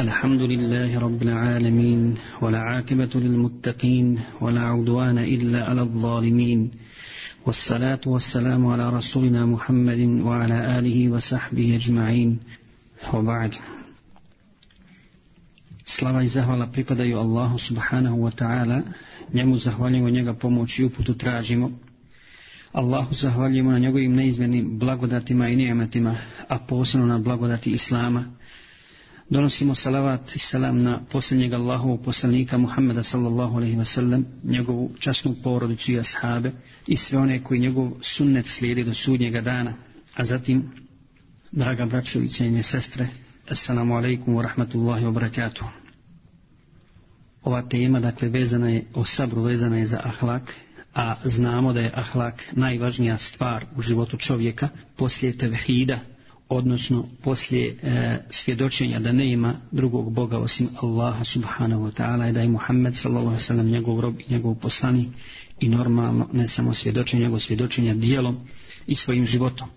الحمد لله رب العالمين ولا عاقبة للمتقين ولا عدوان إلا على الظالمين والصلاة والسلام على رسولنا محمد وعلى آله وصحبه أجمعين وبعد Slava i zahvala pripadaju Allahu subhanahu wa ta'ala, njemu zahvaljujemo njega pomoć i uputu tražimo. Allahu zahvaljujemo na njegovim neizmjernim blagodatima i nijemetima, a posebno na blagodati Islama Donosimo salavat i salam na posljednjeg Allahovu poslanika Muhammeda sallallahu alaihi sallam, njegovu časnu porodicu i ashabe i sve one koji njegov sunnet slijedi do sudnjega dana. A zatim, draga braćo i cijenje sestre, assalamu alaikum wa rahmatullahi wa barakatuh. Ova tema, dakle, vezana je o sabru, vezana je za ahlak, a znamo da je ahlak najvažnija stvar u životu čovjeka poslije tevhida, odnosno poslije e, svjedočenja da ne ima drugog Boga osim Allaha subhanahu wa ta'ala i da je Muhammed sallallahu sallam njegov rob i njegov poslanik i normalno ne samo svjedočenje nego svjedočenja dijelom i svojim životom.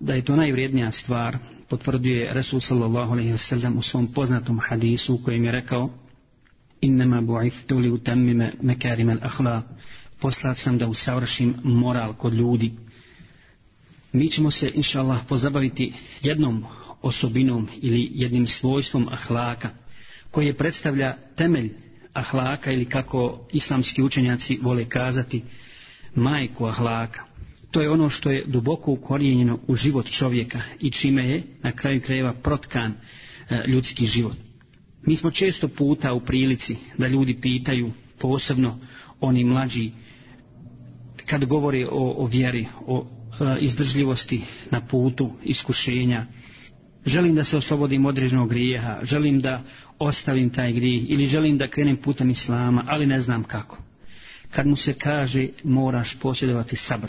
Da je to najvrijednija stvar potvrduje Resul sallallahu alaihi u svom poznatom hadisu u kojem je rekao Innama bu'iftu li utammime mekarim al-akhlaq Poslat sam da usavršim moral kod ljudi mi ćemo se, inša pozabaviti jednom osobinom ili jednim svojstvom ahlaka, koje predstavlja temelj ahlaka ili kako islamski učenjaci vole kazati, majku ahlaka. To je ono što je duboko ukorijenjeno u život čovjeka i čime je na kraju krajeva protkan e, ljudski život. Mi smo često puta u prilici da ljudi pitaju, posebno oni mlađi, kad govori o, o vjeri, o E, izdržljivosti na putu iskušenja. Želim da se oslobodim određenog grijeha, želim da ostavim taj grijeh ili želim da krenem putem islama, ali ne znam kako. Kad mu se kaže moraš posjedovati sabr,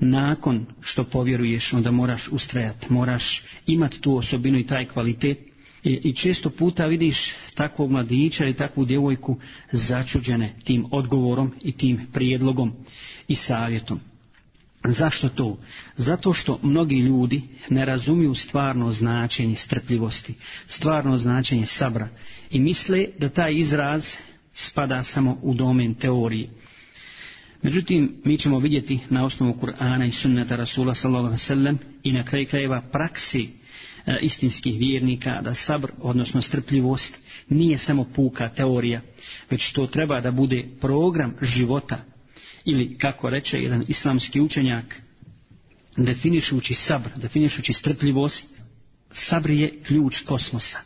nakon što povjeruješ onda moraš ustrajati, moraš imati tu osobinu i taj kvalitet i često puta vidiš takvog mladića i takvu djevojku začuđene tim odgovorom i tim prijedlogom i savjetom. Zašto to? Zato što mnogi ljudi ne razumiju stvarno značenje strpljivosti, stvarno značenje sabra i misle da taj izraz spada samo u domen teorije. Međutim, mi ćemo vidjeti na osnovu Kur'ana i Sunneta Rasula sallallahu i na kraju krajeva praksi e, istinskih vjernika da sabr, odnosno strpljivost, nije samo puka teorija, već to treba da bude program života ili kako reče jedan islamski učenjak definišući sabr, definišući strpljivost, sabr je ključ kosmosa.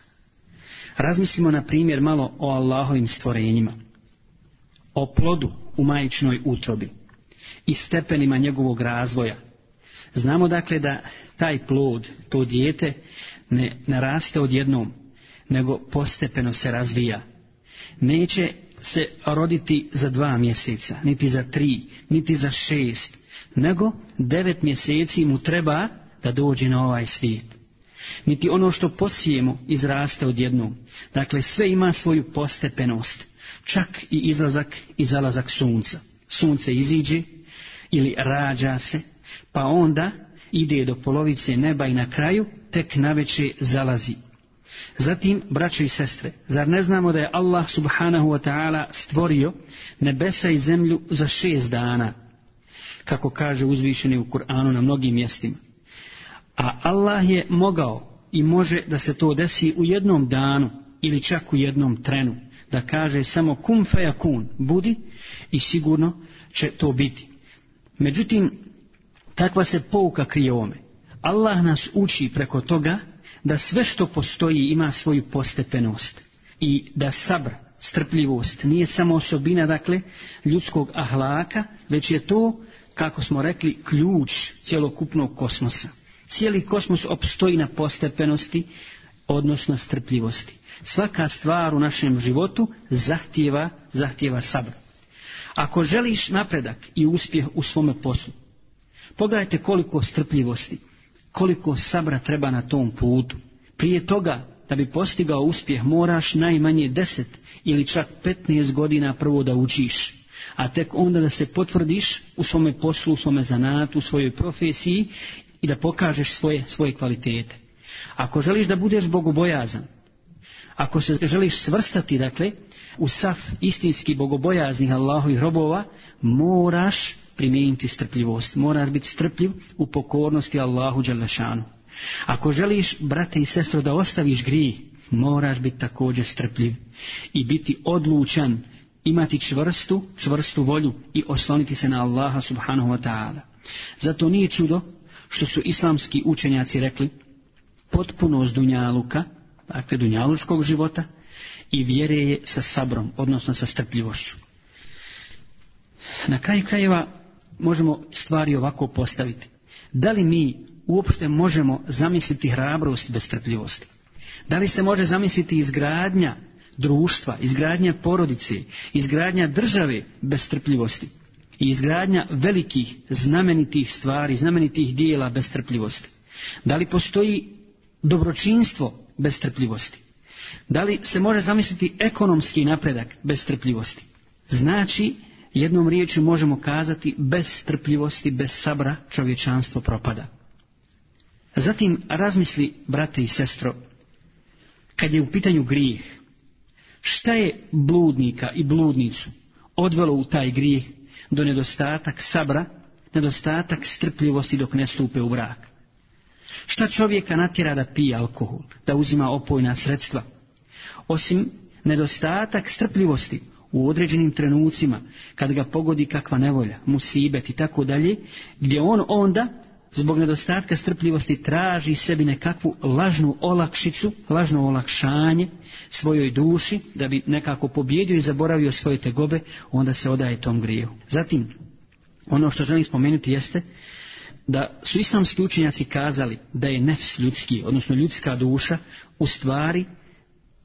Razmislimo na primjer malo o Allahovim stvorenjima, o plodu u majičnoj utrobi i stepenima njegovog razvoja. Znamo dakle da taj plod, to dijete, ne naraste odjednom, nego postepeno se razvija. Neće se roditi za dva mjeseca, niti za tri, niti za šest, nego devet mjeseci mu treba da dođe na ovaj svijet. Niti ono što posijemo izraste odjednom. Dakle, sve ima svoju postepenost, čak i izlazak i zalazak sunca. Sunce iziđe ili rađa se, pa onda ide do polovice neba i na kraju tek naveče zalazi. Zatim, braćo i sestre, zar ne znamo da je Allah subhanahu wa ta'ala stvorio nebesa i zemlju za šest dana, kako kaže uzvišeni u Kur'anu na mnogim mjestima. A Allah je mogao i može da se to desi u jednom danu ili čak u jednom trenu, da kaže samo kum feja kun, budi i sigurno će to biti. Međutim, kakva se pouka krije ovome? Allah nas uči preko toga da sve što postoji ima svoju postepenost i da sabr, strpljivost, nije samo osobina, dakle, ljudskog ahlaka, već je to, kako smo rekli, ključ cjelokupnog kosmosa. Cijeli kosmos opstoji na postepenosti, odnosno strpljivosti. Svaka stvar u našem životu zahtjeva, zahtjeva sabr. Ako želiš napredak i uspjeh u svome poslu, pogledajte koliko strpljivosti, koliko sabra treba na tom putu. Prije toga, da bi postigao uspjeh, moraš najmanje deset ili čak petnaest godina prvo da učiš a tek onda da se potvrdiš u svome poslu, u svome zanatu, u svojoj profesiji i da pokažeš svoje, svoje kvalitete. Ako želiš da budeš bogobojazan, ako se želiš svrstati, dakle, u saf istinski bogobojaznih Allahovih robova, moraš primijeniti strpljivost. Moraš biti strpljiv u pokornosti Allahu Đalešanu. Ako želiš, brate i sestro, da ostaviš grij, moraš biti također strpljiv i biti odlučan, imati čvrstu, čvrstu volju i osloniti se na Allaha subhanahu wa ta'ala. Zato nije čudo što su islamski učenjaci rekli potpunost dunjaluka, dakle dunjalučkog života, i vjere je sa sabrom, odnosno sa strpljivošću. Na kraju krajeva možemo stvari ovako postaviti. Da li mi uopšte možemo zamisliti hrabrost bez strpljivosti? Da li se može zamisliti izgradnja društva, izgradnja porodice, izgradnja države bez strpljivosti i izgradnja velikih znamenitih stvari, znamenitih dijela bez strpljivosti? Da li postoji dobročinstvo bez strpljivosti? Da li se može zamisliti ekonomski napredak bez strpljivosti? Znači Jednom riječju možemo kazati bez strpljivosti, bez sabra čovječanstvo propada. Zatim razmisli, brate i sestro, kad je u pitanju grijeh, šta je bludnika i bludnicu odvelo u taj grijeh do nedostatak sabra, nedostatak strpljivosti dok ne stupe u brak? Šta čovjeka natjera da pije alkohol, da uzima opojna sredstva? Osim nedostatak strpljivosti u određenim trenucima, kad ga pogodi kakva nevolja, musibet i tako dalje, gdje on onda zbog nedostatka strpljivosti traži sebi nekakvu lažnu olakšicu, lažno olakšanje svojoj duši, da bi nekako pobjedio i zaboravio svoje tegobe, onda se odaje tom griju. Zatim, ono što želim spomenuti jeste da su islamski učenjaci kazali da je nefs ljudski, odnosno ljudska duša, u stvari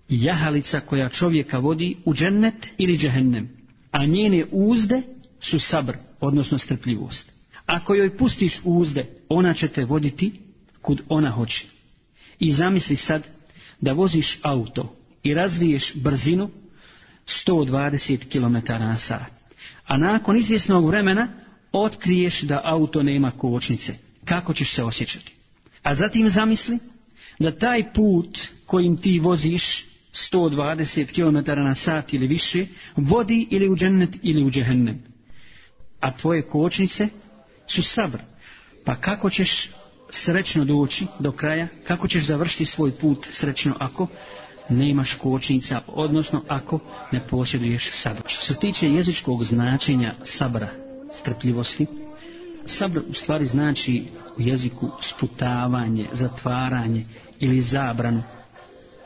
jahalica koja čovjeka vodi u džennet ili džehennem, a njene uzde su sabr, odnosno strpljivost. Ako joj pustiš uzde, ona će te voditi kud ona hoće. I zamisli sad da voziš auto i razviješ brzinu 120 km na sat. A nakon izvjesnog vremena otkriješ da auto nema kočnice. Kako ćeš se osjećati? A zatim zamisli da taj put kojim ti voziš 120 km na sat ili više, vodi ili u džennet ili u džehennem. A tvoje kočnice su sabr. Pa kako ćeš srećno doći do kraja, kako ćeš završiti svoj put srećno ako nemaš kočnica, odnosno ako ne posjeduješ sabr. Što se tiče jezičkog značenja sabra, strpljivosti, sabr u stvari znači u jeziku sputavanje, zatvaranje ili zabranu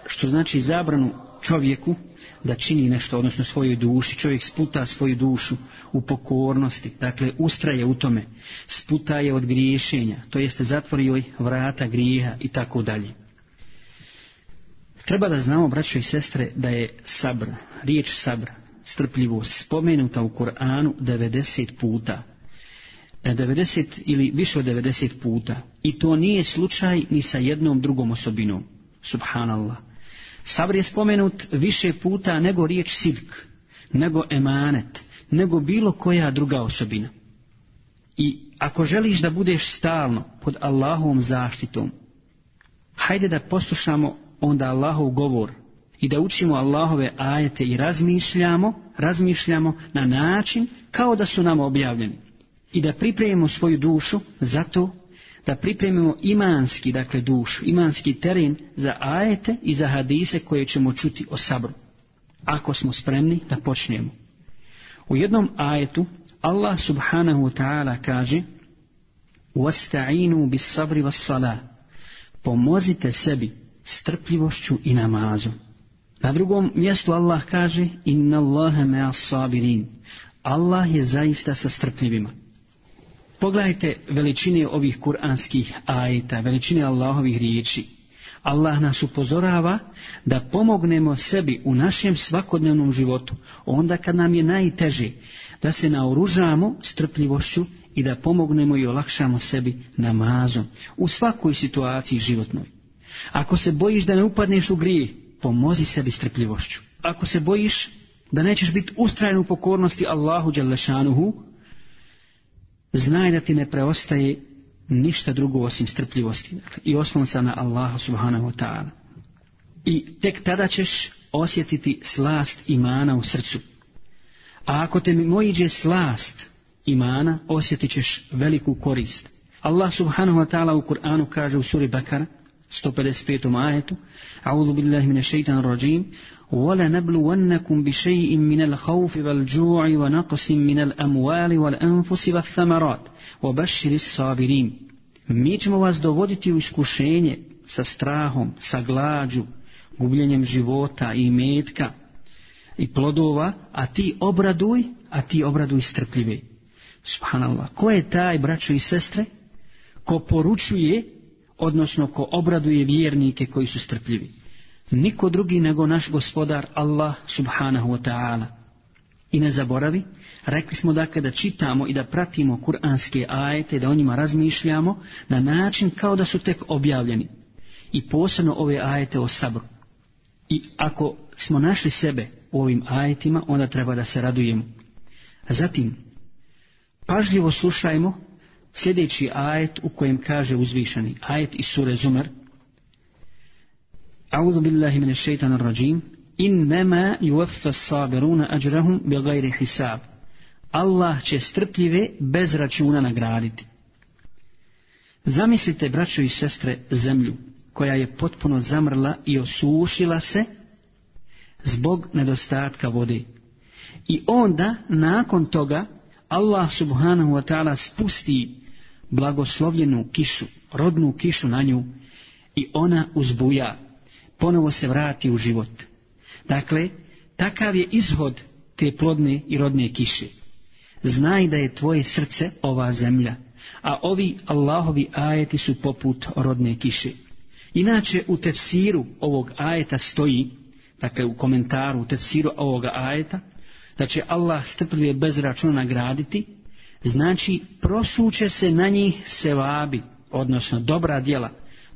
što znači zabranu čovjeku da čini nešto, odnosno svojoj duši. Čovjek sputa svoju dušu u pokornosti, dakle ustraje u tome, sputa je od griješenja, to jeste zatvori joj vrata grijeha i tako dalje. Treba da znamo, braćo i sestre, da je sabr, riječ sabr, strpljivost, spomenuta u Koranu 90 puta. 90 e, ili više od 90 puta. I to nije slučaj ni sa jednom drugom osobinom. Subhanallah. Sabr je spomenut više puta nego riječ sidk, nego emanet, nego bilo koja druga osobina. I ako želiš da budeš stalno pod Allahovom zaštitom, hajde da poslušamo onda Allahov govor i da učimo Allahove ajete i razmišljamo, razmišljamo na način kao da su nam objavljeni i da pripremimo svoju dušu za to da pripremimo imanski, dakle dušu, imanski teren za ajete i za hadise koje ćemo čuti o sabru. Ako smo spremni da počnemo. U jednom ajetu Allah subhanahu wa ta'ala kaže وَاسْتَعِينُوا بِالصَّبْرِ وَالصَّلَاةِ Pomozite sebi strpljivošću i namazom. Na drugom mjestu Allah kaže إِنَّ اللَّهَ مَا sabirin. Allah je zaista sa strpljivima. Pogledajte veličine ovih kuranskih ajeta, veličine Allahovih riječi. Allah nas upozorava da pomognemo sebi u našem svakodnevnom životu, onda kad nam je najteže, da se naoružamo strpljivošću i da pomognemo i olakšamo sebi namazom u svakoj situaciji životnoj. Ako se bojiš da ne upadneš u grije, pomozi sebi strpljivošću. Ako se bojiš da nećeš biti ustrajen u pokornosti Allahu Đalešanuhu, znaj da ti ne preostaje ništa drugo osim strpljivosti dakle, i oslonca na Allaha subhanahu wa ta'ala. I tek tada ćeš osjetiti slast imana u srcu. A ako te mimoiđe slast imana, osjetit ćeš veliku korist. Allah subhanahu wa ta'ala u Kur'anu kaže u suri Bakara, 155. ajetu, A'udhu billahi mine šeitan rajim, ولنبلونكم بشيء من الخوف والجوع ونقص من الأموال والأنفس والثمرات وبشر الصابرين Mi ćemo vas dovoditi u iskušenje sa strahom, sa glađu, gubljenjem života i metka i plodova, a ti obraduj, a ti obraduj strpljivi. Subhanallah, ko je taj, braćo i sestre, ko poručuje, odnosno ko obraduje vjernike koji su strpljivi? niko drugi nego naš gospodar Allah subhanahu wa ta'ala. I ne zaboravi, rekli smo dakle da čitamo i da pratimo kuranske ajete, da o njima razmišljamo na način kao da su tek objavljeni. I posebno ove ajete o sabru. I ako smo našli sebe u ovim ajetima, onda treba da se radujemo. Zatim, pažljivo slušajmo sljedeći ajet u kojem kaže uzvišeni ajet iz sure أعوذ بالله من rajim الرجيم yuwaffa as-sabiruna ajrahum bighayri hisab. Allah će strpljive bez računa nagraditi. Zamislite, braćo i sestre, zemlju koja je potpuno zamrla i osušila se zbog nedostatka vode. I onda, nakon toga, Allah subhanahu wa ta'ala spusti blagoslovljenu kišu, rodnu kišu na nju i ona uzbuja ponovo se vrati u život. Dakle, takav je izhod te plodne i rodne kiše. Znaj da je tvoje srce ova zemlja, a ovi Allahovi ajeti su poput rodne kiše. Inače u tefsiru ovog ajeta stoji, dakle u komentaru u tefsiru ovoga ajeta, da će Allah strpljive bez računa nagraditi, znači prosuće se na njih sevabi, odnosno dobra djela,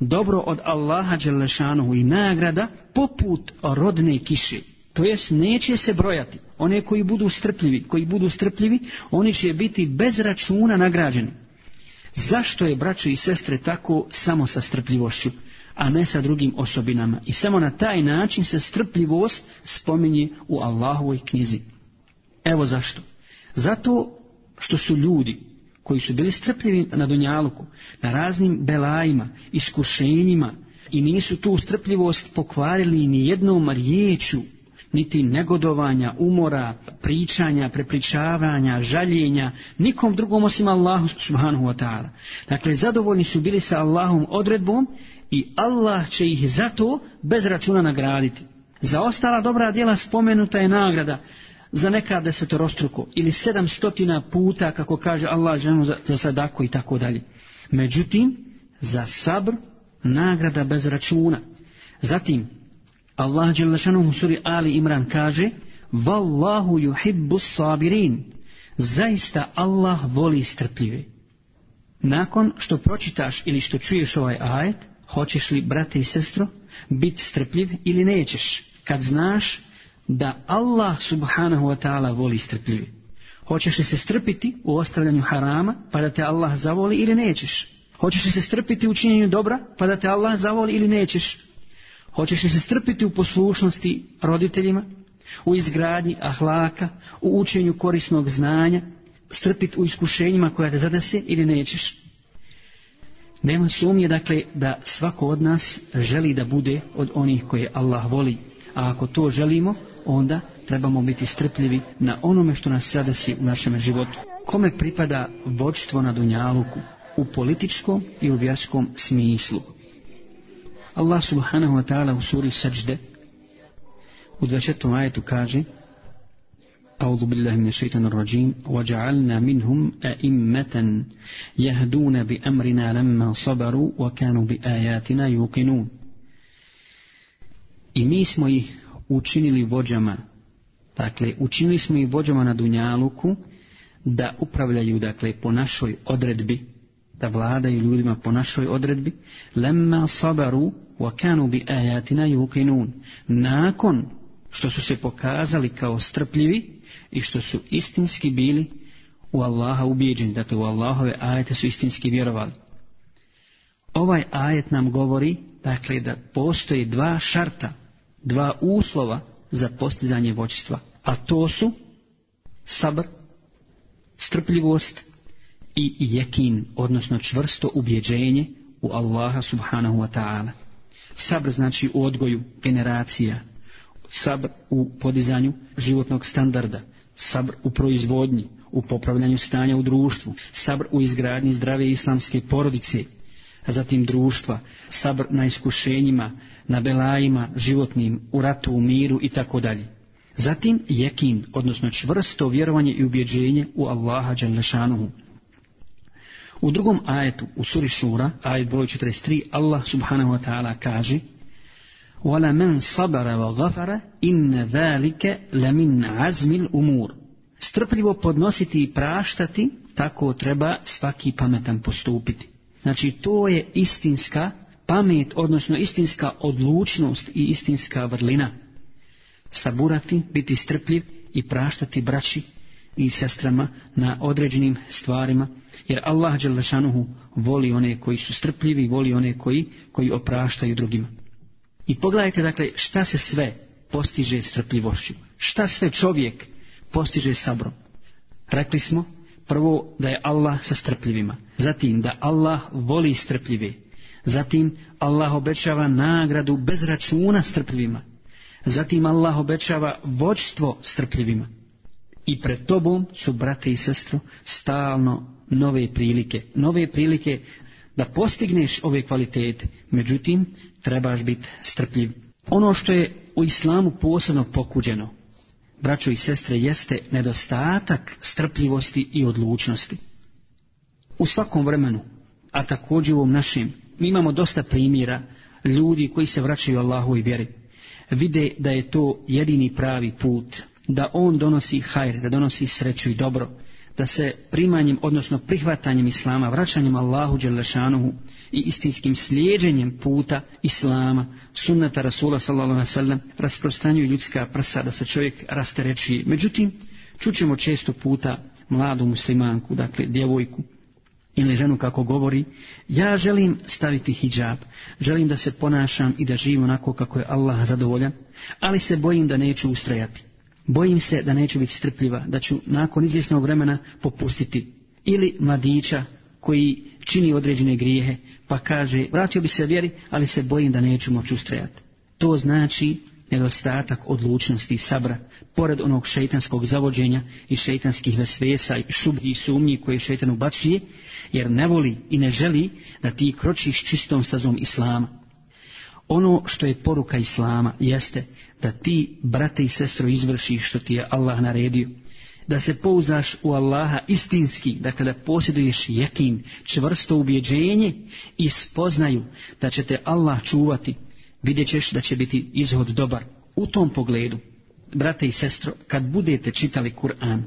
dobro od Allaha Đelešanuhu i nagrada poput rodne kiše. To jest neće se brojati. One koji budu strpljivi, koji budu strpljivi, oni će biti bez računa nagrađeni. Zašto je braćo i sestre tako samo sa strpljivošću, a ne sa drugim osobinama? I samo na taj način se strpljivost spominje u Allahovoj knjizi. Evo zašto. Zato što su ljudi koji su bili strpljivi na Dunjaluku, na raznim belajima, iskušenjima i nisu tu strpljivost pokvarili ni jednom riječu, niti negodovanja, umora, pričanja, prepričavanja, žaljenja, nikom drugom osim Allahu subhanahu wa ta'ala. Dakle, zadovoljni su bili sa Allahom odredbom i Allah će ih zato bez računa nagraditi. Za ostala dobra djela spomenuta je nagrada, za neka desetorostruko ili sedamstotina puta kako kaže Allah ženu za, za sadaku i tako dalje. Međutim, za sabr nagrada bez računa. Zatim, Allah Đelešanu u suri Ali Imran kaže Wallahu yuhibbu sabirin. Zaista Allah voli strpljive. Nakon što pročitaš ili što čuješ ovaj ajet, hoćeš li, brate i sestro, biti strpljiv ili nećeš? Kad znaš da Allah subhanahu wa ta'ala voli strpljivi. Hoćeš li se strpiti u ostavljanju harama pa da te Allah zavoli ili nećeš? Hoćeš li se strpiti u činjenju dobra pa da te Allah zavoli ili nećeš? Hoćeš li se strpiti u poslušnosti roditeljima, u izgradnji ahlaka, u učenju korisnog znanja, strpiti u iskušenjima koja te zadese ili nećeš? Nema sumnje dakle da svako od nas želi da bude od onih koje Allah voli, a ako to želimo, onda trebamo biti strpljivi na onome što nas zadesi u našem životu. Kome pripada vođstvo na Dunjaluku? U političkom i u vjerskom smislu. Allah subhanahu wa ta'ala u suri Sajde u 24. ajetu kaže أعوذ بالله من الشيطان الرجيم وجعلنا منهم أئمة يهدون بأمرنا لما صبروا وكانوا بآياتنا يوقنون I mi smo ih učinili vođama, dakle učinili smo i vođama na Dunjaluku da upravljaju dakle po našoj odredbi, da vladaju ljudima po našoj odredbi, lemma sabaru wa kanu bi ajatina yuqinun. Nakon što su se pokazali kao strpljivi i što su istinski bili u Allaha ubijeđeni, dakle u Allahove ajete su istinski vjerovali. Ovaj ajet nam govori, dakle, da postoji dva šarta dva uslova za postizanje voćstva, a to su sabr, strpljivost i jekin, odnosno čvrsto ubjeđenje u Allaha subhanahu wa ta'ala. Sabr znači u odgoju generacija, sabr u podizanju životnog standarda, sabr u proizvodnji, u popravljanju stanja u društvu, sabr u izgradnji zdrave islamske porodice, zatim društva, sabr na iskušenjima, na belajima, životnim, u ratu, u miru i tako dalje. Zatim jekin, odnosno čvrsto vjerovanje i ubjeđenje u Allaha Đalešanuhu. U drugom ajetu, u suri Šura, ajet broj 43, Allah subhanahu wa ta'ala kaže وَلَا مَنْ صَبَرَ وَغَفَرَ إِنَّ ذَلِكَ لَمِنْ عَزْمِ umur Strpljivo podnositi i praštati, tako treba svaki pametan postupiti. Znači to je istinska pamet, odnosno istinska odlučnost i istinska vrlina. Saburati, biti strpljiv i praštati braći i sestrama na određenim stvarima, jer Allah Đelešanuhu voli one koji su strpljivi, voli one koji, koji opraštaju drugima. I pogledajte dakle šta se sve postiže strpljivošću, šta sve čovjek postiže sabrom. Rekli smo Prvo, da je Allah sa strpljivima. Zatim, da Allah voli strpljive. Zatim, Allah obećava nagradu bez računa strpljivima. Zatim, Allah obećava vođstvo strpljivima. I pred tobom su, brate i sestro, stalno nove prilike. Nove prilike da postigneš ove kvalitete. Međutim, trebaš biti strpljiv. Ono što je u islamu posebno pokuđeno, braćo i sestre, jeste nedostatak strpljivosti i odlučnosti. U svakom vremenu, a također u ovom našim, mi imamo dosta primjera ljudi koji se vraćaju Allahu i vjeri. Vide da je to jedini pravi put, da on donosi hajr, da donosi sreću i dobro, da se primanjem, odnosno prihvatanjem Islama, vraćanjem Allahu Đelešanuhu, i istinskim slijeđenjem puta Islama, sunnata Rasula sallam, rasprostanju ljudska prsa da se čovjek rastereči. Međutim, čućemo često puta mladu muslimanku, dakle djevojku, ili ženu kako govori, ja želim staviti hijab, želim da se ponašam i da živim onako kako je Allah zadovoljan, ali se bojim da neću ustrajati. Bojim se da neću biti strpljiva, da ću nakon izvjesnog vremena popustiti. Ili mladića koji čini određene grijehe, pa kaže, vratio bi se vjeri, ali se bojim da neću moći ustrajati. To znači nedostatak odlučnosti i sabra, pored onog šeitanskog zavođenja i šeitanskih vesvesa i šubi i sumnji koje šeitan ubacuje, jer ne voli i ne želi da ti kročiš čistom stazom Islama. Ono što je poruka Islama jeste da ti, brate i sestro, izvršiš što ti je Allah naredio, da se pouznaš u Allaha istinski, dakle da posjeduješ jekin, čvrsto ubjeđenje i spoznaju da će te Allah čuvati, vidjet ćeš da će biti izhod dobar. U tom pogledu, brate i sestro, kad budete čitali Kur'an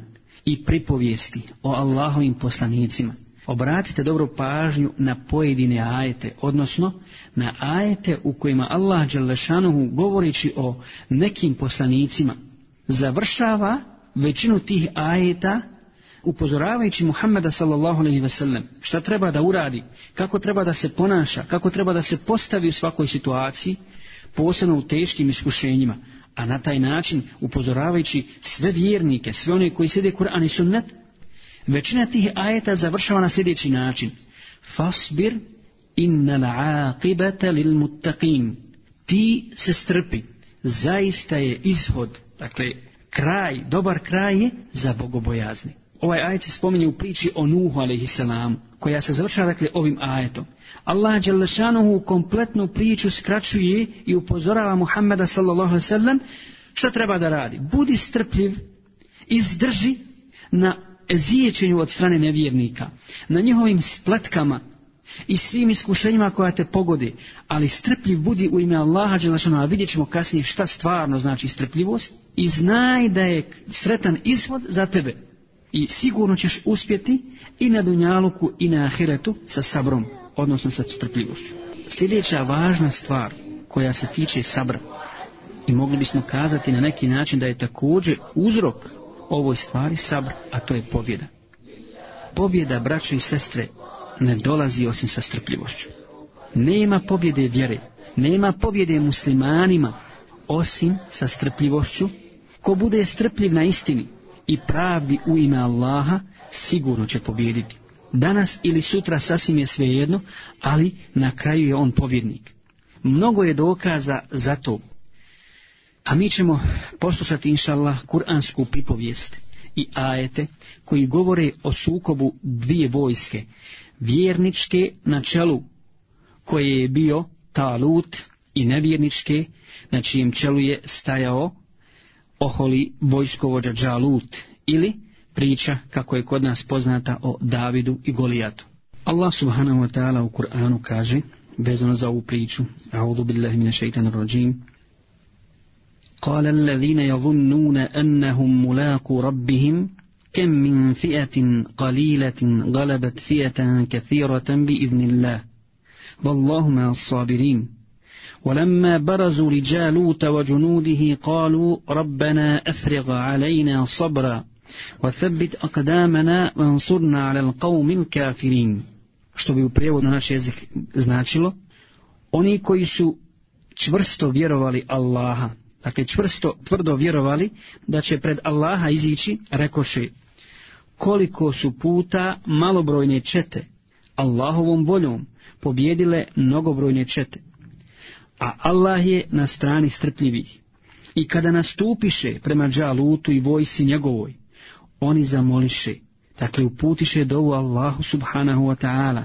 i pripovijesti o Allahovim poslanicima, obratite dobro pažnju na pojedine ajete, odnosno na ajete u kojima Allah Đalešanuhu govoreći o nekim poslanicima završava većinu tih ajeta upozoravajući Muhammeda sallallahu alejhi ve sellem šta treba da uradi, kako treba da se ponaša, kako treba da se postavi u svakoj situaciji, posebno u teškim iskušenjima, a na taj način upozoravajući sve vjernike, sve one koji sede Kur'an i Sunnet, većina tih ajeta završava na sljedeći način: Fasbir inna aqibata lil Ti se strpi, zaista je ishod, dakle kraj, dobar kraj je za bogobojazni. Ovaj ajet se spominje u priči o Nuhu a.s. koja se završava dakle ovim ajetom. Allah Đelešanuhu kompletnu priču skraćuje i upozorava Muhammeda sallallahu što treba da radi. Budi strpljiv, izdrži na zijećenju od strane nevjernika, na njihovim spletkama, i svim iskušenjima koja te pogodi, ali strpljiv budi u ime Allaha Đelešanu, a vidjet ćemo kasnije šta stvarno znači strpljivost i znaj da je sretan ishod za tebe i sigurno ćeš uspjeti i na Dunjaluku i na Heretu sa sabrom, odnosno sa strpljivošću. Sljedeća važna stvar koja se tiče sabra i mogli bismo kazati na neki način da je također uzrok ovoj stvari sabr, a to je pobjeda. Pobjeda, braćo i sestre, ne dolazi osim sa strpljivošću. Nema pobjede vjere, nema pobjede muslimanima osim sa strpljivošću. Ko bude strpljiv na istini i pravdi u ime Allaha, sigurno će pobjediti. Danas ili sutra sasvim je svejedno, ali na kraju je on pobjednik. Mnogo je dokaza za to. A mi ćemo poslušati inšallah kuransku pripovijest i ajete koji govore o sukobu dvije vojske, vjerničke na čelu koje je bio talut i nevjerničke na čijem čelu je stajao oholi vojskovođa Džalut ili priča kako je kod nas poznata o Davidu i Golijatu. Allah subhanahu wa ta'ala u Kur'anu kaže vezano za ovu priču A'udhu billahi minash shaitanir rajim قال الذين يظنون أنهم كم من فئة قليلة غلبت فئة كثيرة بإذن الله والله مع الصابرين ولما برزوا لجالوت وجنوده قالوا ربنا أفرغ علينا صبرا وثبت أقدامنا وانصرنا على القوم الكافرين što bi u prijevodu na naš jezik značilo oni koji su čvrsto vjerovali Allaha dakle čvrsto tvrdo vjerovali da će pred Allaha izići rekoše koliko su puta malobrojne čete Allahovom voljom pobjedile mnogobrojne čete. A Allah je na strani strpljivih. I kada nastupiše prema džalutu i vojsi njegovoj, oni zamoliše, dakle uputiše dovu Allahu subhanahu wa ta'ala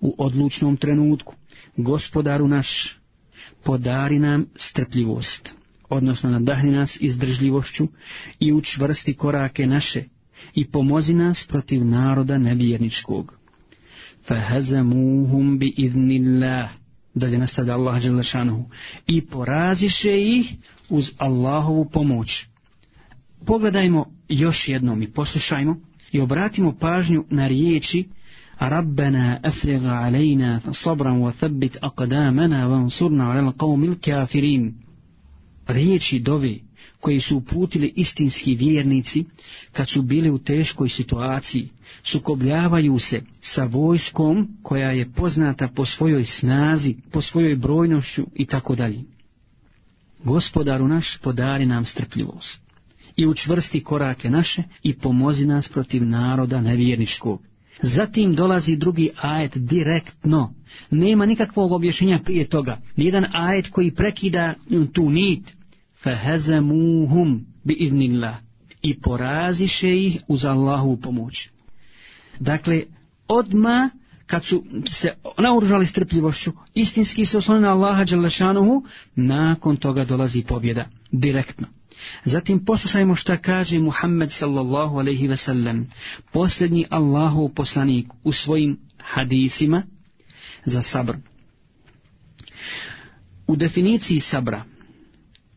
u odlučnom trenutku, gospodaru naš, podari nam strpljivost, odnosno nadahni nas izdržljivošću i učvrsti korake naše, i pomozi nas protiv naroda nevjerničkog. Fahazamuhum bi idnillah, dalje nastavlja Allah Đelešanuhu, i poraziše ih uz Allahovu pomoć. Pogledajmo još jednom i poslušajmo i obratimo pažnju na riječi Rabbena afriga alejna sabran wa thabbit aqdamana wa ansurna ala alqawmil kafirin. Riječi dovi koji su uputili istinski vjernici kad su bili u teškoj situaciji, sukobljavaju se sa vojskom koja je poznata po svojoj snazi, po svojoj brojnošću i tako dalje. Gospodaru naš podari nam strpljivost i učvrsti korake naše i pomozi nas protiv naroda nevjerničkog. Zatim dolazi drugi ajet direktno. Nema nikakvog objašnjenja prije toga. Nijedan ajet koji prekida tu nit fehezemuhum bi idnillah i poraziše ih uz Allahu pomoć. Dakle, odma kad su se naoružali strpljivošću, istinski se oslonili na Allaha Đalešanuhu, nakon toga dolazi pobjeda, direktno. Zatim poslušajmo šta kaže Muhammed sallallahu alaihi ve sellem, posljednji Allahov poslanik u svojim hadisima za sabr. U definiciji sabra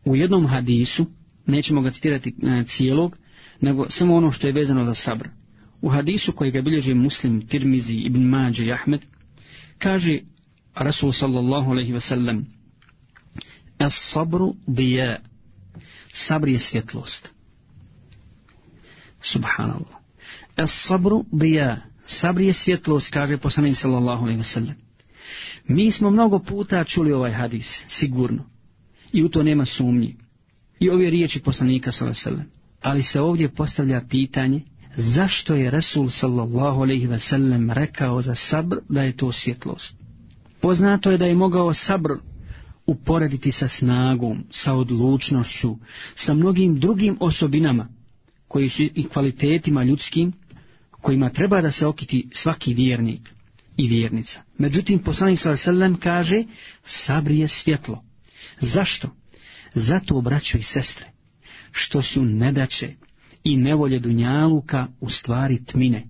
u jednom hadisu, nećemo ga citirati e, cijelog, nego samo ono što je vezano za sabr. U hadisu koji ga bilježi muslim, Tirmizi, Ibn Mađe i Ahmed, kaže Rasul sallallahu alaihi wasallam Es sabru dija Sabr je svjetlost. Subhanallah. Es sabru dija Sabr je svjetlost, kaže poslanik sallallahu alaihi wasallam. Mi smo mnogo puta čuli ovaj hadis, sigurno i u to nema sumnji. I ove riječi poslanika sallallahu Ali se ovdje postavlja pitanje zašto je Rasul sallallahu alejhi ve sellem rekao za sabr da je to svjetlost. Poznato je da je mogao sabr uporediti sa snagom, sa odlučnošću, sa mnogim drugim osobinama koji su i kvalitetima ljudskim kojima treba da se okiti svaki vjernik i vjernica. Međutim, poslanik sallallahu kaže sabr je svjetlo. Zašto? Zato, braćo i sestre, što su nedaće i nevolje Dunjaluka u stvari tmine.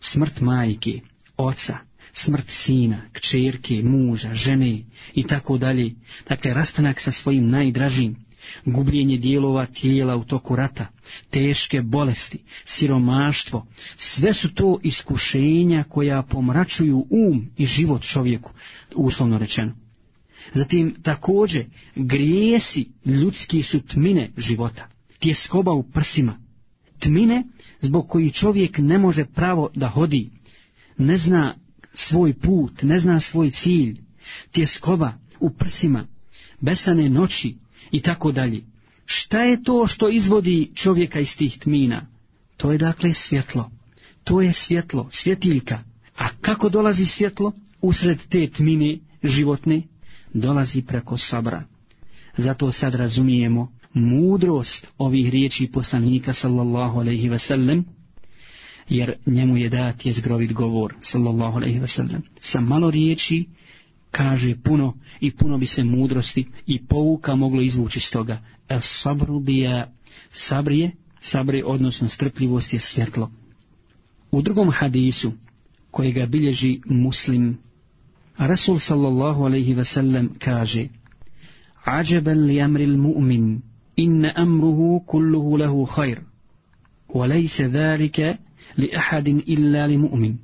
Smrt majke, oca, smrt sina, kćerke, muža, žene i tako dalje, dakle rastanak sa svojim najdražim, gubljenje dijelova tijela u toku rata, teške bolesti, siromaštvo, sve su to iskušenja koja pomračuju um i život čovjeku, uslovno rečeno. Zatim također grijesi ljudski su tmine života, tjeskoba u prsima, tmine zbog koji čovjek ne može pravo da hodi, ne zna svoj put, ne zna svoj cilj, tjeskoba u prsima, besane noći i tako dalje. Šta je to što izvodi čovjeka iz tih tmina? To je dakle svjetlo. To je svjetlo, svjetiljka. A kako dolazi svjetlo? Usred te tmine životne dolazi preko sabra. Zato sad razumijemo mudrost ovih riječi poslanika sallallahu alaihi wasallam, jer njemu je dat je zgrovit govor sallallahu alaihi wasallam. Sa malo riječi kaže puno i puno bi se mudrosti i pouka moglo izvući stoga. El sabru bija sabrije, sabrije odnosno strpljivost je svjetlo. U drugom hadisu kojega bilježi muslim Rasul sallallahu alaihi ve sellem kaže Ađeban li amril mu'min, inna amruhu kulluhu lahu illa li mu'min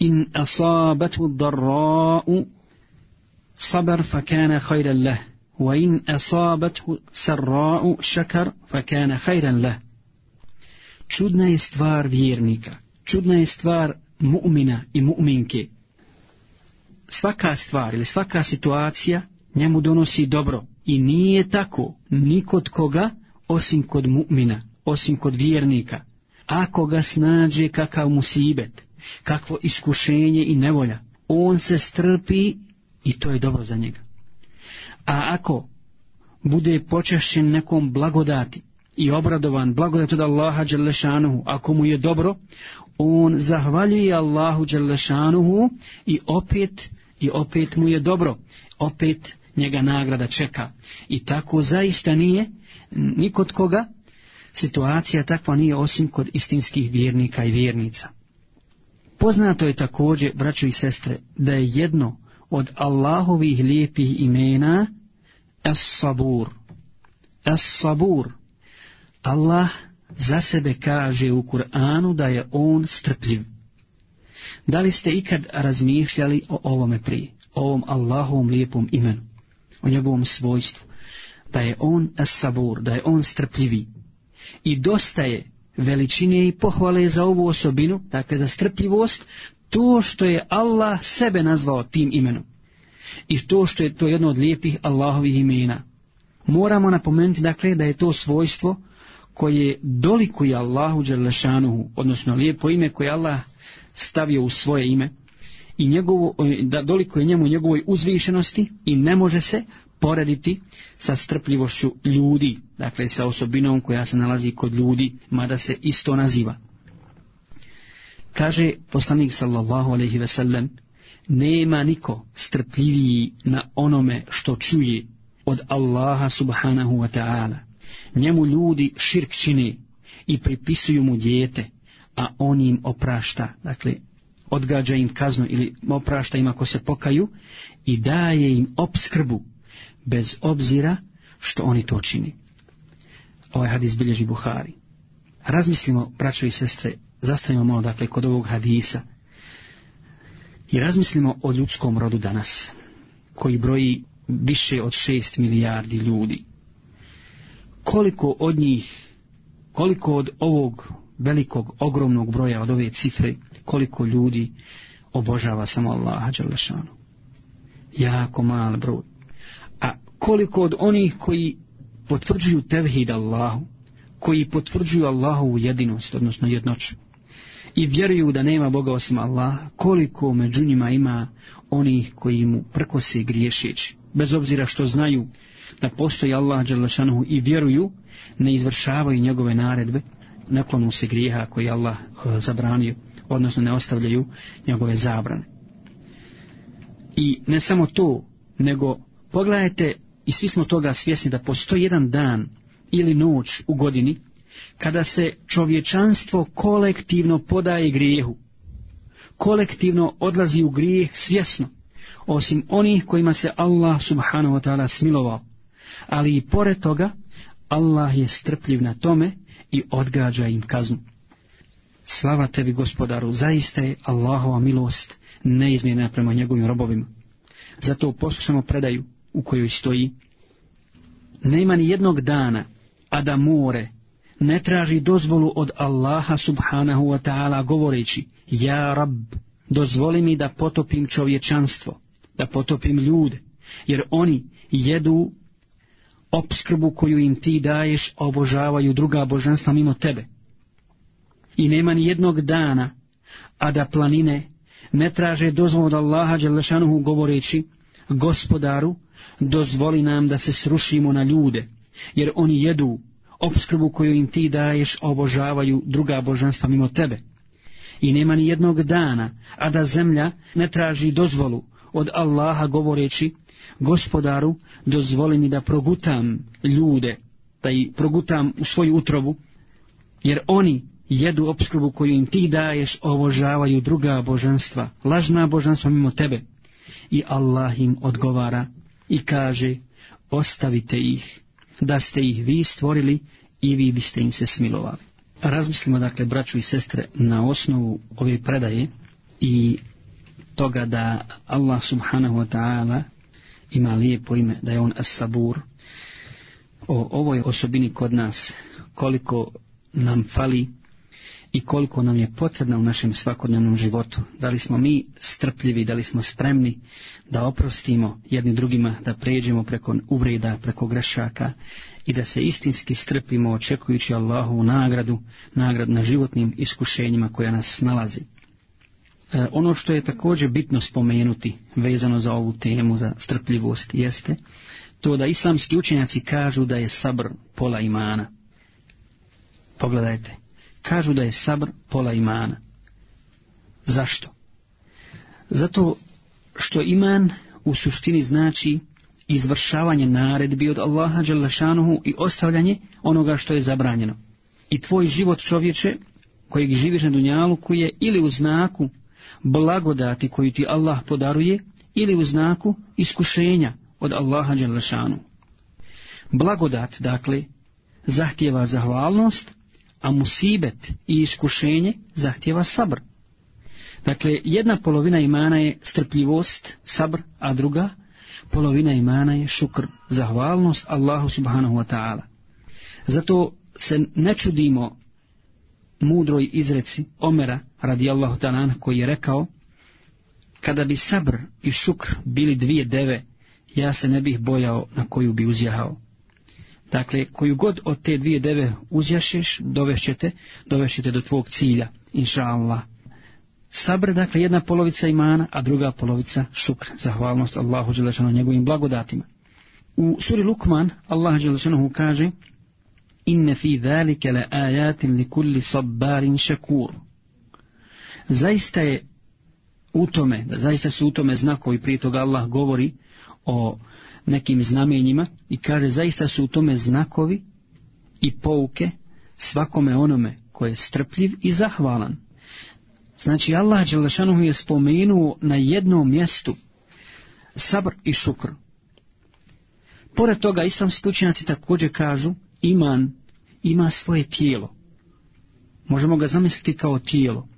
in asabatu darra'u sabar fa kana khairan فكان wa in asabatu sarra'u šakar fa kana khairan له Čudna je stvar vjernika, čudna je stvar mu'mina i mu'minke, svaka stvar ili svaka situacija njemu donosi dobro. I nije tako ni kod koga osim kod mu'mina, osim kod vjernika. Ako ga snađe kakav musibet, kakvo iskušenje i nevolja, on se strpi i to je dobro za njega. A ako bude počešen nekom blagodati i obradovan blagodat od Allaha Đelešanuhu, ako mu je dobro, on zahvaljuje Allahu Đelešanuhu i opet i opet mu je dobro, opet njega nagrada čeka. I tako zaista nije ni kod koga situacija takva nije osim kod istinskih vjernika i vjernica. Poznato je također, braćo i sestre, da je jedno od Allahovih lijepih imena as sabur as sabur Allah za sebe kaže u Kur'anu da je on strpljiv. Da li ste ikad razmišljali o ovome prije, o ovom Allahovom lijepom imenu, o njegovom svojstvu, da je on sabor, da je on strpljivi. I dosta je veličine i pohvale za ovu osobinu, dakle za strpljivost, to što je Allah sebe nazvao tim imenom. I to što je to jedno od lijepih Allahovih imena. Moramo napomenuti dakle da je to svojstvo koje dolikuje Allahu Đelešanuhu, odnosno lijepo ime koje Allah stavio u svoje ime i njegovo, da dolikuje njemu njegovoj uzvišenosti i ne može se porediti sa strpljivošću ljudi, dakle sa osobinom koja se nalazi kod ljudi, mada se isto naziva. Kaže poslanik sallallahu alaihi ve sellem, nema niko strpljiviji na onome što čuje od Allaha subhanahu wa ta'ala. Njemu ljudi širk i pripisuju mu dijete, a on im oprašta, dakle odgađa im kaznu ili oprašta im ako se pokaju i daje im obskrbu bez obzira što oni to čini. Ovaj hadis bilježi Buhari. Razmislimo, braćo i sestre, zastavimo malo dakle kod ovog hadisa i razmislimo o ljudskom rodu danas, koji broji više od šest milijardi ljudi koliko od njih, koliko od ovog velikog, ogromnog broja, od ove cifre, koliko ljudi obožava samo Allaha Đalešanu. Jako mal broj. A koliko od onih koji potvrđuju tevhid Allahu, koji potvrđuju Allahu jedinost, odnosno jednoću, i vjeruju da nema Boga osim Allaha, koliko među njima ima onih koji mu prkose griješeći, bez obzira što znaju da postoji Allah i vjeruju, ne izvršavaju njegove naredbe, ne klonu se grijeha koji Allah eh, zabranio, odnosno ne ostavljaju njegove zabrane. I ne samo to, nego pogledajte, i svi smo toga svjesni da postoji jedan dan ili noć u godini, kada se čovječanstvo kolektivno podaje grijehu, kolektivno odlazi u grijeh svjesno, osim onih kojima se Allah subhanahu wa ta'ala smilovao, ali i pored toga, Allah je strpljiv na tome i odgađa im kaznu. Slava tebi, gospodaru, zaista je Allahova milost neizmjena prema njegovim robovima. Zato poslušamo predaju u kojoj stoji Nema ni jednog dana, a da more ne traži dozvolu od Allaha subhanahu wa ta'ala govoreći Ja rab, dozvoli mi da potopim čovječanstvo, da potopim ljude, jer oni jedu opskrbu koju im ti daješ obožavaju druga božanstva mimo tebe. I nema ni jednog dana, a da planine ne traže dozvolu od Allaha Đelešanuhu govoreći, gospodaru, dozvoli nam da se srušimo na ljude, jer oni jedu opskrbu koju im ti daješ obožavaju druga božanstva mimo tebe. I nema ni jednog dana, a da zemlja ne traži dozvolu od Allaha govoreći, gospodaru, dozvoli mi da progutam ljude, da ih progutam u svoju utrovu, jer oni jedu opskrbu koju im ti daješ, obožavaju druga božanstva, lažna božanstva mimo tebe. I Allah im odgovara i kaže, ostavite ih, da ste ih vi stvorili i vi biste im se smilovali. Razmislimo dakle, braću i sestre, na osnovu ove predaje i toga da Allah subhanahu wa ta'ala ima lijepo ime da je on As-Sabur. O ovoj osobini kod nas koliko nam fali i koliko nam je potrebna u našem svakodnevnom životu. Da li smo mi strpljivi, da li smo spremni da oprostimo jedni drugima, da pređemo preko uvreda, preko grešaka i da se istinski strpimo očekujući Allahovu nagradu, nagrad na životnim iskušenjima koja nas nalazi. E, ono što je također bitno spomenuti vezano za ovu temu, za strpljivost, jeste to da islamski učenjaci kažu da je sabr pola imana. Pogledajte, kažu da je sabr pola imana. Zašto? Zato što iman u suštini znači izvršavanje naredbi od Allaha Đalešanuhu i ostavljanje onoga što je zabranjeno. I tvoj život čovječe kojeg živiš na koji je ili u znaku blagodati koju ti Allah podaruje ili u znaku iskušenja od Allaha Đalešanu. Blagodat, dakle, zahtjeva zahvalnost, a musibet i iskušenje zahtjeva sabr. Dakle, jedna polovina imana je strpljivost, sabr, a druga polovina imana je šukr, zahvalnost Allahu subhanahu wa ta'ala. Zato se ne čudimo mudroj izreci Omera radijallahu talan koji je rekao Kada bi sabr i šukr bili dvije deve, ja se ne bih bojao na koju bi uzjahao. Dakle, koju god od te dvije deve uzjašeš, dovešćete, dovešćete do tvog cilja, inša Allah. Sabr, dakle, jedna polovica imana, a druga polovica šukr, zahvalnost Allahu Đelešanu njegovim blagodatima. U suri Lukman, Allah Đelešanu kaže, inne fi zalike la ajatin li kulli sabbarin Zaista je u tome, zaista su u tome znakovi, prije toga Allah govori o nekim znamenjima i kaže zaista su u tome znakovi i pouke svakome onome koji je strpljiv i zahvalan. Znači Allah Đelešanu je spomenuo na jednom mjestu sabr i šukr. Pored toga islamski učinjaci također kažu iman ima svoje tijelo. Možemo ga zamisliti kao tijelo,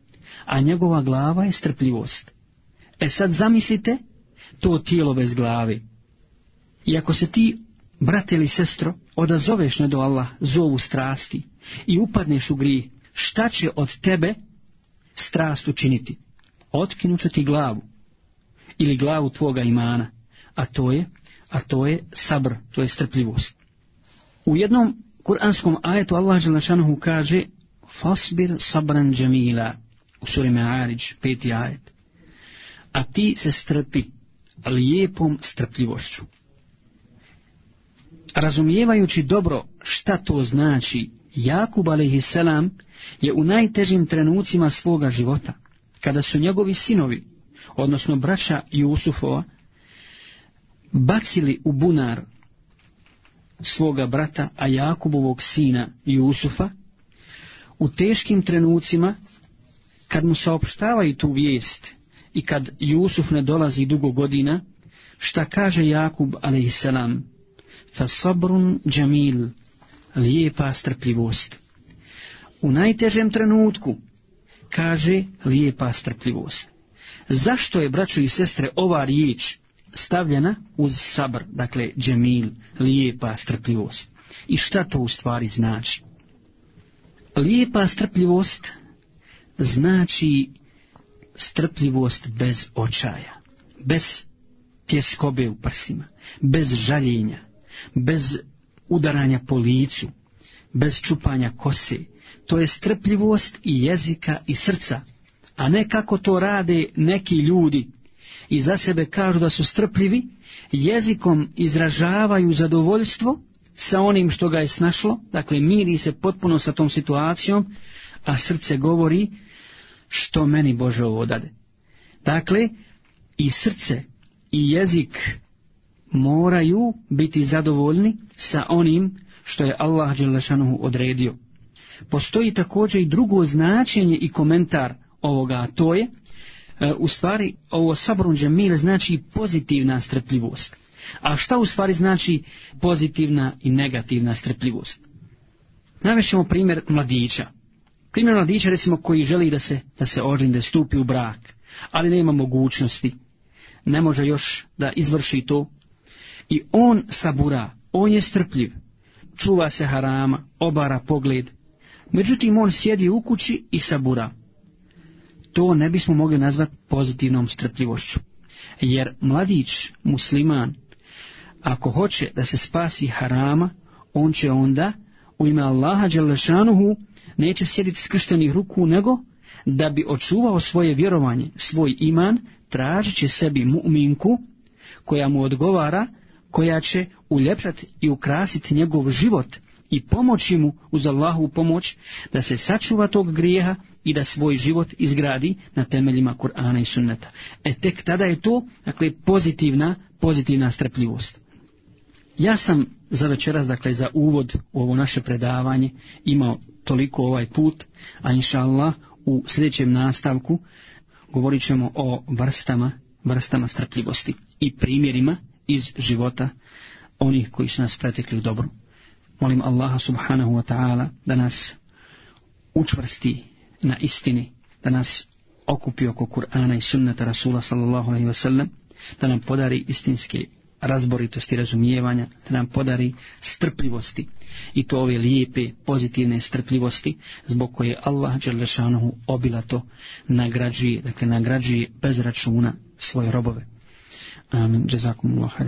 a njegova glava je strpljivost. E sad zamislite to tijelo bez glave. I ako se ti, brate ili sestro, odazoveš ne do Allah zovu strasti i upadneš u grijeh, šta će od tebe strast učiniti? Otkinut ti glavu ili glavu tvoga imana, a to je, a to je sabr, to je strpljivost. U jednom kuranskom ajetu Allah Želešanohu kaže Fasbir sabran džemila u suri Me'arić, peti ajet. A ti se strpi lijepom strpljivošću. Razumijevajući dobro šta to znači, Jakub a.s. je u najtežim trenucima svoga života, kada su njegovi sinovi, odnosno braća Jusufova, bacili u bunar svoga brata, a Jakubovog sina Jusufa, u teškim trenucima, kad mu saopštavaju tu vijest i kad Jusuf ne dolazi dugo godina, šta kaže Jakub a.s. Fa sabrun džamil, lijepa strpljivost. U najtežem trenutku, kaže lijepa strpljivost. Zašto je, braćo i sestre, ova riječ stavljena uz sabr, dakle džemil, lijepa strpljivost. I šta to u stvari znači? Lijepa strpljivost znači strpljivost bez očaja, bez tjeskobe u prsima, bez žaljenja, bez udaranja po licu, bez čupanja kose. To je strpljivost i jezika i srca, a ne kako to rade neki ljudi i za sebe kažu da su strpljivi, jezikom izražavaju zadovoljstvo sa onim što ga je snašlo, dakle miri se potpuno sa tom situacijom, a srce govori što meni Bože ovo dade. Dakle, i srce i jezik moraju biti zadovoljni sa onim što je Allah Đelešanuhu odredio. Postoji također i drugo značenje i komentar ovoga, a to je E, u stvari ovo sabrun mir znači pozitivna strpljivost. A šta u stvari znači pozitivna i negativna strpljivost? Navešemo primjer mladića. Primjer mladića recimo koji želi da se, da se stupi u brak, ali nema mogućnosti. Ne može još da izvrši to. I on sabura, on je strpljiv, čuva se harama, obara pogled. Međutim, on sjedi u kući i sabura to ne bismo mogli nazvati pozitivnom strpljivošću. Jer mladić musliman, ako hoće da se spasi harama, on će onda u ime Allaha Đalešanuhu neće sjediti skrštenih ruku, nego da bi očuvao svoje vjerovanje, svoj iman, tražit će sebi mu'minku koja mu odgovara, koja će uljepšati i ukrasiti njegov život i pomoći mu uz Allahu pomoć da se sačuva tog grijeha i da svoj život izgradi na temeljima Kur'ana i Sunneta. E tek tada je to dakle, pozitivna, pozitivna strpljivost. Ja sam za večeras, dakle za uvod u ovo naše predavanje imao toliko ovaj put, a inša Allah u sljedećem nastavku govorit ćemo o vrstama, vrstama strpljivosti i primjerima iz života onih koji su nas pretekli u dobru. Molim Allaha subhanahu wa ta'ala da nas učvrsti na istini, da nas okupi oko Kur'ana i sunnata Rasula sallallahu alaihi wasallam, da nam podari istinske razboritosti razumijevanja, da nam podari strpljivosti i to ove lijepe, pozitivne strpljivosti zbog koje Allah Đerlešanohu obilato nagrađuje, dakle nagrađuje bez računa svoje robove. Amin. Jazakumullah.